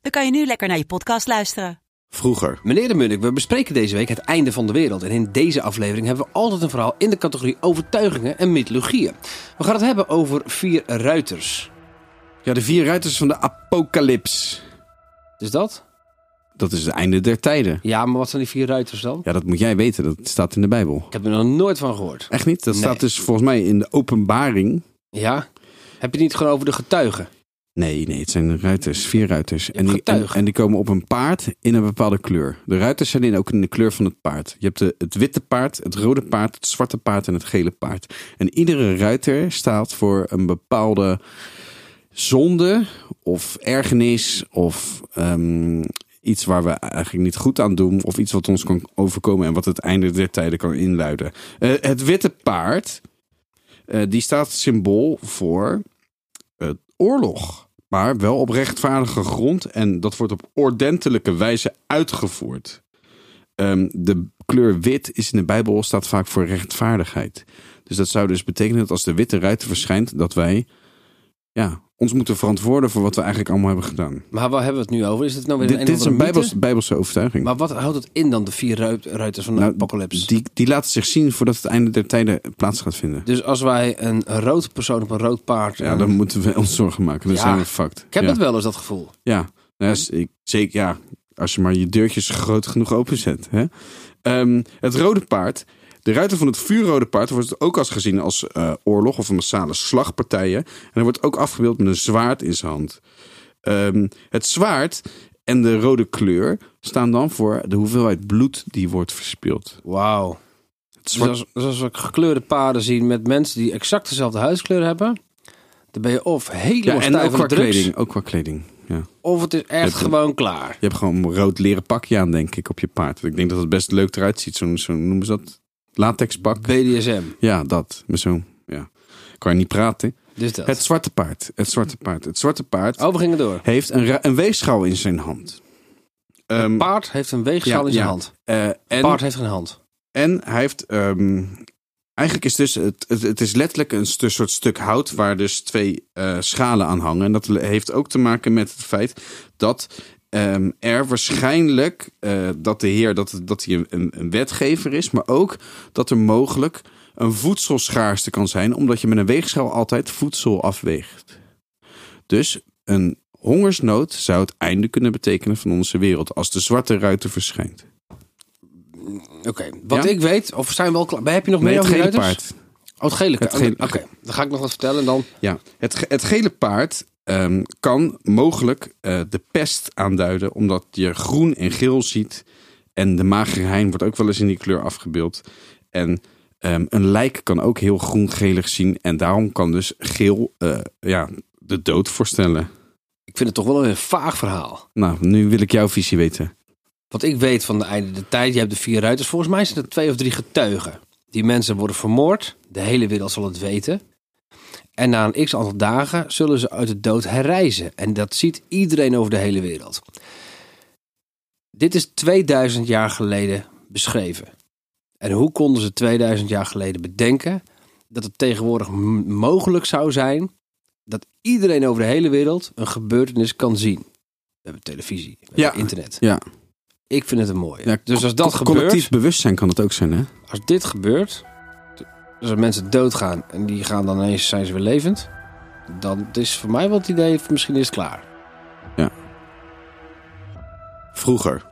dan kan je nu lekker naar je podcast luisteren. Vroeger. Meneer de Munnik, we bespreken deze week het einde van de wereld. En in deze aflevering hebben we altijd een verhaal in de categorie overtuigingen en mythologieën. We gaan het hebben over vier ruiters. Ja, de vier ruiters van de apocalyps. Is dat? Dat is het einde der tijden. Ja, maar wat zijn die vier ruiters dan? Ja, dat moet jij weten. Dat staat in de Bijbel. Ik heb er nog nooit van gehoord. Echt niet? Dat Nee. staat dus volgens mij in de openbaring. Ja? Heb je het niet gewoon over de getuigen? Nee, nee, het zijn ruiters, vier ruiters. En die, en, die komen op een paard in een bepaalde kleur. De ruiters zijn in, ook in de kleur van het paard. Je hebt de, het witte paard, het rode paard, het zwarte paard en het gele paard. En iedere ruiter staat voor een bepaalde zonde of ergernis of ehm, iets waar we eigenlijk niet goed aan doen. Of iets wat ons kan overkomen en wat het einde der tijden kan inluiden. Eh, het witte paard, eh, die staat symbool voor oorlog. Maar wel op rechtvaardige grond. En dat wordt op ordentelijke wijze uitgevoerd. Ehm, de kleur wit is in de Bijbel staat vaak voor rechtvaardigheid. Dus dat zou dus betekenen dat als de witte ruiter verschijnt, dat wij ja, ons moeten verantwoorden voor wat we eigenlijk allemaal hebben gedaan. Maar waar hebben we het nu over? Is het nou weer Dit, een, dit is of een bijbels, bijbelse overtuiging. Maar wat houdt het in dan, de vier ruit- ruiters van de Nou, apocalypse? Die, die laten zich zien voordat het einde der tijden plaats gaat vinden. Dus als wij een rood persoon op een rood paard... Ja, dan moeten we ons zorgen maken. Dan Ja. zijn we fucked. ik heb ja. dat wel eens, dat gevoel. Ja, nou, ja, ik, zeker. Ja, als je maar je deurtjes groot genoeg openzet. Hè? Ehm, het rode paard. De ruiter van het vuurrode paard wordt ook als gezien als eh, oorlog of een massale slagpartijen. En er wordt ook afgebeeld met een zwaard in zijn hand. Ehm, het zwaard en de rode kleur staan dan voor de hoeveelheid bloed die wordt verspild. Wauw. Dus zwart, als, dus als we gekleurde paarden zien met mensen die exact dezelfde huidskleur hebben... dan ben je of helemaal ja, en ook qua drugs... kleding. Ook qua kleding. Ja. of het is echt een- gewoon klaar. Je hebt gewoon een rood leren pakje aan, denk ik, op je paard. Ik denk dat het best leuk eruit ziet. Zo'n, zo noemen ze dat? Latexpak. BDSM. Ja, dat. Met zo'n, ja. Kan je niet praten. Dus dat. Het zwarte paard. Het zwarte paard. Het zwarte paard Oh, we gingen door. heeft een, een weegschaal in zijn hand. Een paard heeft een weegschaal ja, in zijn ja. hand. Een en, paard heeft een hand. en hij heeft... ehm, eigenlijk is dus... Het, het, het is letterlijk een soort stuk hout... waar dus twee eh, schalen aan hangen. En dat heeft ook te maken met het feit... dat ehm, er waarschijnlijk... eh, dat de heer... dat, dat hij een, een, wetgever is... maar ook dat er mogelijk... een voedselschaarste kan zijn... omdat je met een weegschaal altijd voedsel afweegt. Dus een hongersnood zou het einde kunnen betekenen van onze wereld... als de zwarte ruiter verschijnt. Oké, wat Ja? ik weet, of zijn we al klaar? Heb je nog Nee, meer het gele paard. Oh, het gele paard. Oké, dan ga ik nog wat vertellen en dan... Ja, het, het gele paard ehm, kan mogelijk eh, de pest aanduiden, omdat je groen en geel ziet. En de magere hein wordt ook wel eens in die kleur afgebeeld. En ehm, een lijk kan ook heel groen-gelig zien. En daarom kan dus geel eh, ja, de dood voorstellen. Ik vind het toch wel een vaag verhaal. Nou, nu wil ik jouw visie weten. Wat ik weet van de einde der tijd, je hebt de vier ruiters. Volgens mij zijn er twee of drie getuigen. Die mensen worden vermoord. De hele wereld zal het weten. En na een x aantal dagen zullen ze uit de dood herrijzen. En dat ziet iedereen over de hele wereld. Dit is 2000 jaar geleden beschreven. En hoe konden ze 2000 jaar geleden bedenken dat het tegenwoordig mogelijk zou zijn dat iedereen over de hele wereld een gebeurtenis kan zien? We hebben televisie, we Ja. hebben internet. Ja, Ik vind het een mooie. ja dus als dat gebeurt, Collectief bewustzijn kan het ook zijn, hè? als dit gebeurt, dus als mensen doodgaan en die gaan dan ineens zijn ze weer levend, dan is voor mij wel het idee, misschien is het klaar. Vroeger.